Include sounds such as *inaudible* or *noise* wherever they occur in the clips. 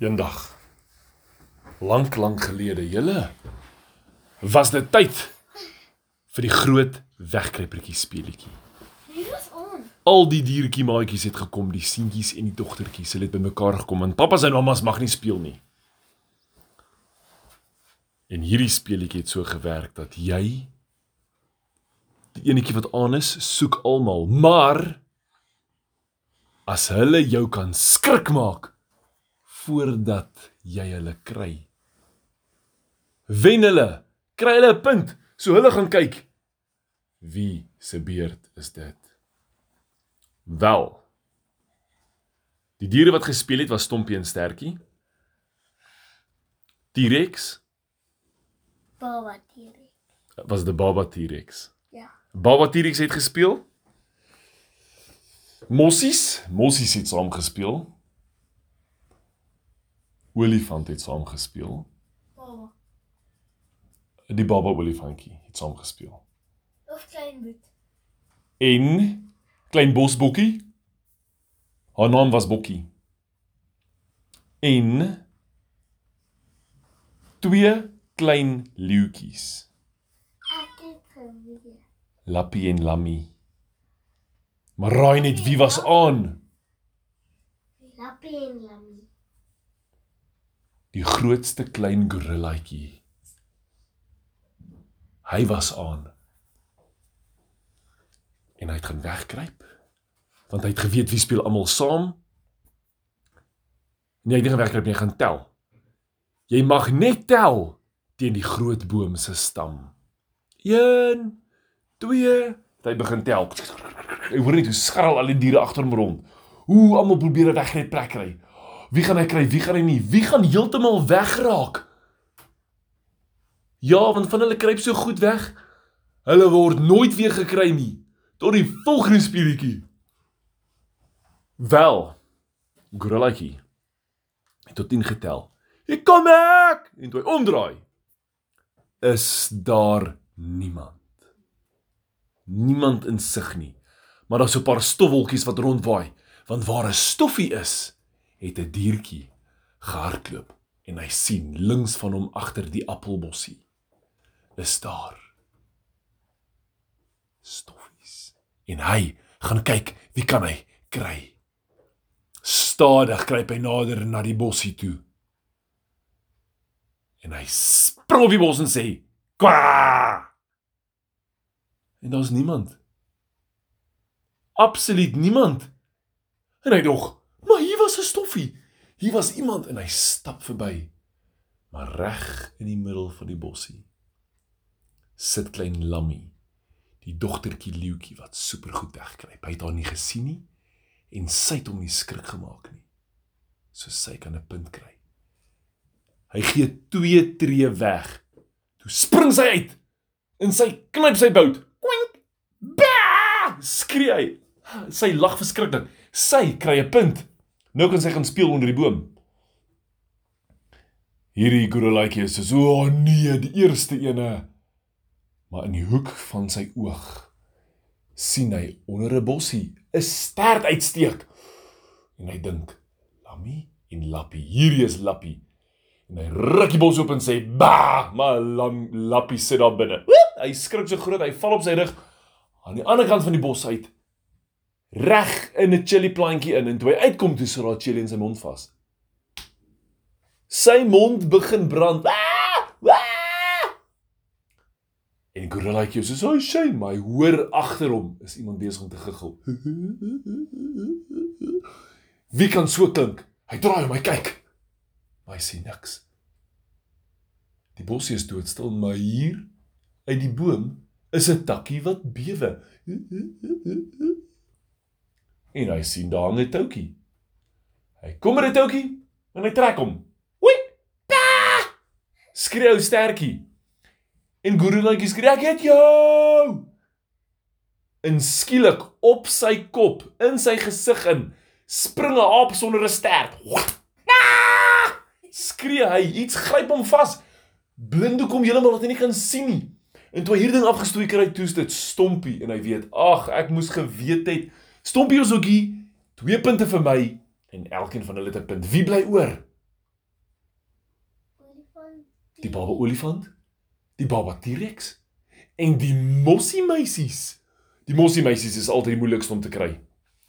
Eendag lank lank gelede, julle was dit tyd vir die groot wegkruipertjie speletjie. Al die diertjie maatjies het gekom, die seentjies en die dogtertjies, hulle het bymekaar gekom en pappas en mammas mag nie speel nie. En hierdie speletjie het so gewerk dat jy die enetjie wat aan is, soek almal, maar as hulle jou kan skrik maak voordat jy hulle kry. Wen hulle, kry hulle 'n punt, so hulle gaan kyk wie se beurt is dit. Wel. Die diere wat gespeel het was Stompie en Stertjie. T-Rex Baba Tiri. was die Baba T-Rex. Ja. Baba T-Rex het gespeel. Mossies, Mossies het saam gespeel. Olifant het saam gespeel. Baba. Die Baba olifantjie het saam gespeel. Of klein boet. En klein bosbokkie. Haar naam was Bokkie. En twee klein leeuetjies. Lappie en Lammy. Maar raai net wie was aan? Lappie en Lammy. Die grootste klein gorillaatjie. Hy was aan. En hy het gaan wegkruip. Want hy het geweet wie speel almal saam. Nee, hy het nie wegkruip nie, hy gaan tel. Jy mag net tel teen die groot boom se stam. 1 2 Hy begin tel. Hy hoor net hoe skarrel al die diere agter hom rond. Hoe almal probeer wegnet plek kry. Wie gaan hy kry? Wie gaan hy nie? Wie gaan heeltemal wegraak? Ja, want van hulle kruip so goed weg. Hulle word nooit weer gekry nie. Tot die volgende speletjie. Wel. Gorillaatjie het tot 10 getel. Hier kom ek! En toe hy omdraai, is daar niemand. Niemand in sig nie. Maar daar's so 'n paar stofwolkies wat rondwaai, want waar 'n stoffie is, het 'n diertjie gehardloop en hy sien links van hom agter die appelbossie is daar stoffies. En hy gaan kyk, wie kan hy kry? Stadig kruip hy nader na die bossie toe. En hy spring op die bos en sê: "Kwa!" En daar's niemand. Absoluut niemand. En hy dog, maar hier was 'n stoffie. Hier was iemand en hy stap verby. Maar reg in die middel van die bossie sit klein Lammy, die dogtertjie leeuetjie wat supergoed wegkruip. Hy het haar nie gesien nie en sy het hom nie skrik gemaak nie. So sy kan 'n punt kry. Hy gee twee tree weg. Toe spring sy uit en sy knyp sy bout. Kwink! Ba! Skree hy. Sy lag verskriklik. Sy kry 'n punt. Nou kan sy gaan speel onder die boom. Hierdie gorillaatjie is so, "O oh, nee, die eerste ene." Maar in die hoek van sy oog sien hy onder 'n bossie 'n stert uitsteek. En hy dink, "Lammy en Lappie, hierdie is Lappie." En hy ruk die bos oop en sê, "Ba!" Maar lam, Lappie sit daar binne. Hy skrik so groot, hy val op sy rug aan die ander kant van die bos uit. Reg in 'n chili plantjie in en toe hy uitkom, toe sit daar chili in sy mond vas. Sy mond begin brand. Ah! Ah! En gorillaatjie sê, "So shame, hy hoor agter hom is iemand besig om te giggel." Wie kan so klink? Hy draai om, hy kyk. Maar hy sien niks. Die bosie is doodstil, maar hier uit die boom is 'n takkie wat bewe. En hy sien daar 'n toukie. Hy kom met 'n toukie en hy trek hom. Oei! Pa! Skreeu stertjie. En gorillaatjie skree, "Ek het jou!" En skielik op sy kop, in sy gesig in, spring 'n aap sonder 'n stert. Ah! Skree hy, iets gryp hom vas. Blind kom heeltemal dat hy nie kan sien nie. En toe hy hierdie ding afgestoei kry, toe is dit Stompie en hy weet, "Ag, ek moes geweet het. Stompie is ookie, twee punte vir my en elkeen van hulle het 'n punt. Wie bly oor?" die baba olifant, die baba T-Rex en die mossie meisies. Die mossie meisies is altyd die moeilikste om te kry.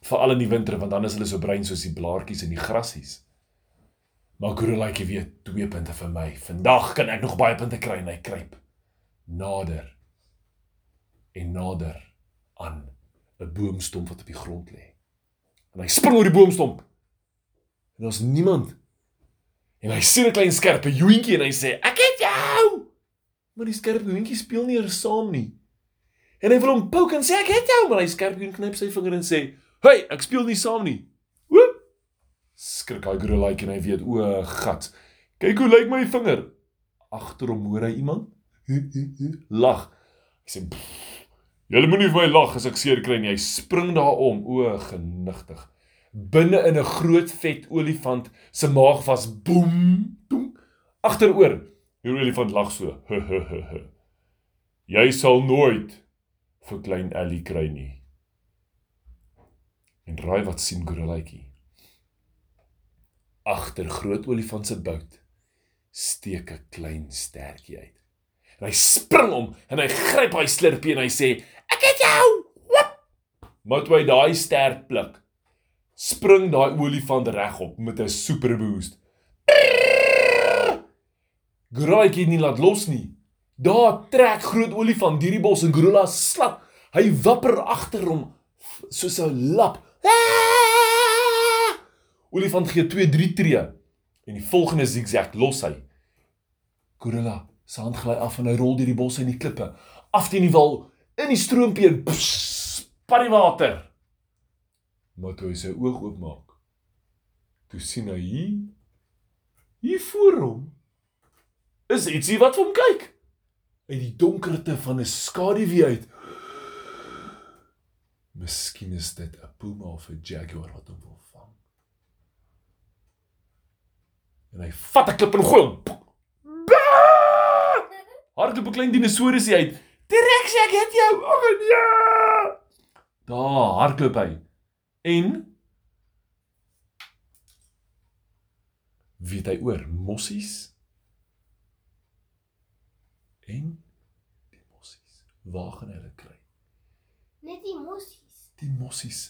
Veral in die winter want dan is hulle so bruin soos die blaartjies in die grasies. Maar Gorelaitjie weet twee punte vir my. Vandag kan ek nog baie punte kry en hy kruip nader en nader aan 'n boomstomp wat op die grond lê. En hy spring oor die boomstomp. En daar's niemand. En hy sien 'n klein skerpe joentjie en hy sê: "Ek het jou!" Maar die skerpe joentjie speel nie eers saam nie. En hy wil hom poke en sê: "Ek het jou!" Maar hy skerpe joentjie knip sy vinger en sê: "Hey, ek speel nie saam nie." Oep! Skrik hy gorelaitjie en hy weet: "O, gat. Kyk hoe lyk my vinger." Agter hom hoor hy iemand lag. Hy sê: "Julle moenie vir my lag as ek seer kry nie." Hy spring daarom, o, genigtig. Binne in 'n groot vet olifant se maag was boem, boem agteroor. Die olifant lag so. Jy sal nooit vir klein Ellie kry nie. En raai wat sien Gorelaitjie? Agter groot olifant se bout steek 'n klein stertjie uit. En hy spring om en hy gryp hy slurpie en hy sê: "Ek het jou!" Wop! Maar toe hy daai stert pluk, spring daai olifant regop met 'n super boost. Goraaitjie nie laat los nie. Daar trek groot olifant deur die bos en Gorilla slap. Hy wapper agter hom soos 'n lap. Olifant gee 2, 3 tree en die volgende zigzag los hy. Gorilla se hand gly af en hy rol deur die bosse en die klippe, af teen die wal, in die stroompie en spat die water. Maar toe hy sy oog oopmaak, toe sien hy hier hier voor hom is ietsie wat hom kyk uit die donkerte van 'n skaduwee uit. Miskien is dit 'n puma of 'n jaguar wat hom wil vang. En hy vat 'n klip en gooi hom. Hardloop 'n klein dinosourusie uit. T-Rex, ek het jou. Ag nee. Daar hardloop hy. En weet hy oor mossies? En die mossies. Waar gaan hy hulle kry? Net die mossies. Die mossies.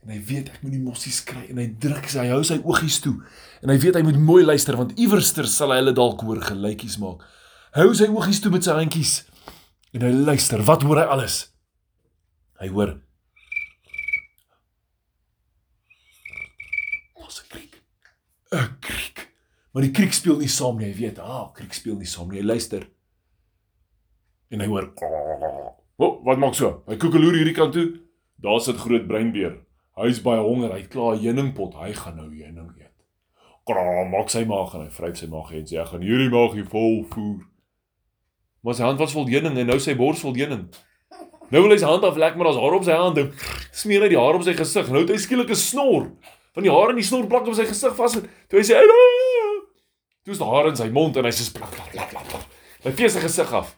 En hy weet ek moet die mossies kry en hy druk sy hy hou sy oogies toe. En hy weet hy moet mooi luister want iewerster sal hy hulle dalk hoor gelykies maak. Hou sy oogies toe met sy handjies. En hy luister. Wat hoor hy alles? Hy hoor Ons kriek. 'n Kriek. Maar die kriek speel nie saam nie. Hy weet, ah, kriek speel nie saam nie. Hy luister. En hy hoor O, oh, wat maak so? Hy koekeloer hierdie kant toe. Daar sit groot breinbeer. Hy's baie honger. Hy klaar 'n heuningpot. Hy gaan nou heuning eet. Kra, maak sy maag en hy vryf sy maag en sê ek gaan hierdie maagie vol voer. Maar sy hand was vol heuning en nou sy bors vol heuning. Nou wil hy sy hand aflek maar daar's haar op sy hand. Smeer hy die haar op sy gesig. Nou het hy skielik 'n snor. Van die hare in die snor plak op sy gesig vas. Toe hy sê, "Hallo!" Toe is daar haar in sy mond en hy sê plak plak plak plak. Hy vee sy gesig af.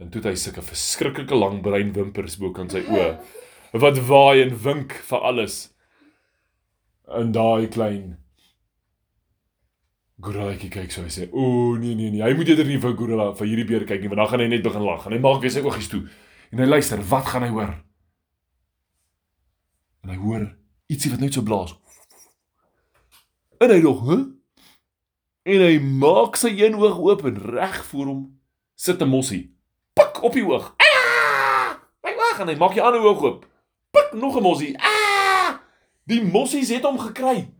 En toe het hy sulke verskriklike lang bruin wimpers bo kan sy oë wat waai en wink vir alles. En daai klein Gorilla kyk so hy sê, "O nee nee nee, hy moet eerder nie vir Gorilla vir hierdie beer kyk nie, want dan gaan hy net begin lag en hy maak weer sy oogies toe." En hy luister, wat gaan hy hoor? En hy hoor ietsie wat net so blaas. En hy dog, "Hè?" En hy maak sy een oog oop en reg voor hom sit 'n mossie. Pik op die oog. Ah! My oog en hy maak die ander oog oop. Pik nog 'n mossie. Ah! Die mossies het hom gekry.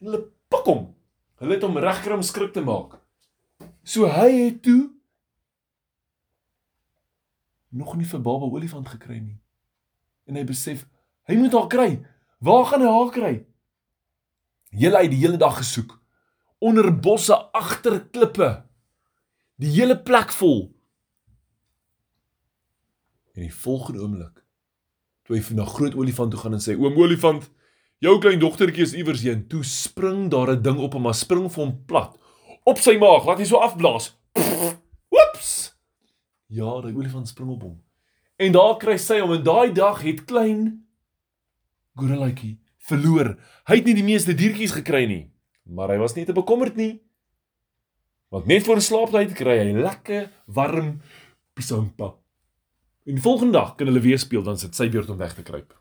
Hulle pik hom. Hulle het hom regkry om skrik te maak. So hy het toe nog nie vir baba olifant gekry nie. En hy besef, hy moet haar kry. Waar gaan hy haar kry? Julle het die hele dag gesoek onder bosse agter klippe. Die hele plek vol. En die volgende oomblik toe hy na groot olifant toe gaan en sê: "Oom olifant, jou klein dogtertjie is iewers heen." Toe spring daar 'n ding op hom, maar spring vir hom plat op sy maag, laat hy so afblaas. *laughs* Oeps! Ja, die olifant spring op hom. En daar kry sy hom en daai dag het klein gorillaatjie verloor. Hy het nie die meeste diertjies gekry nie, maar hy was nie te bekommerd nie. Want net voor slaaptyd kry hy lekker warm pisampa. En die volgende dag kan hulle weer speel dan sit sy beurt om weg te kruip.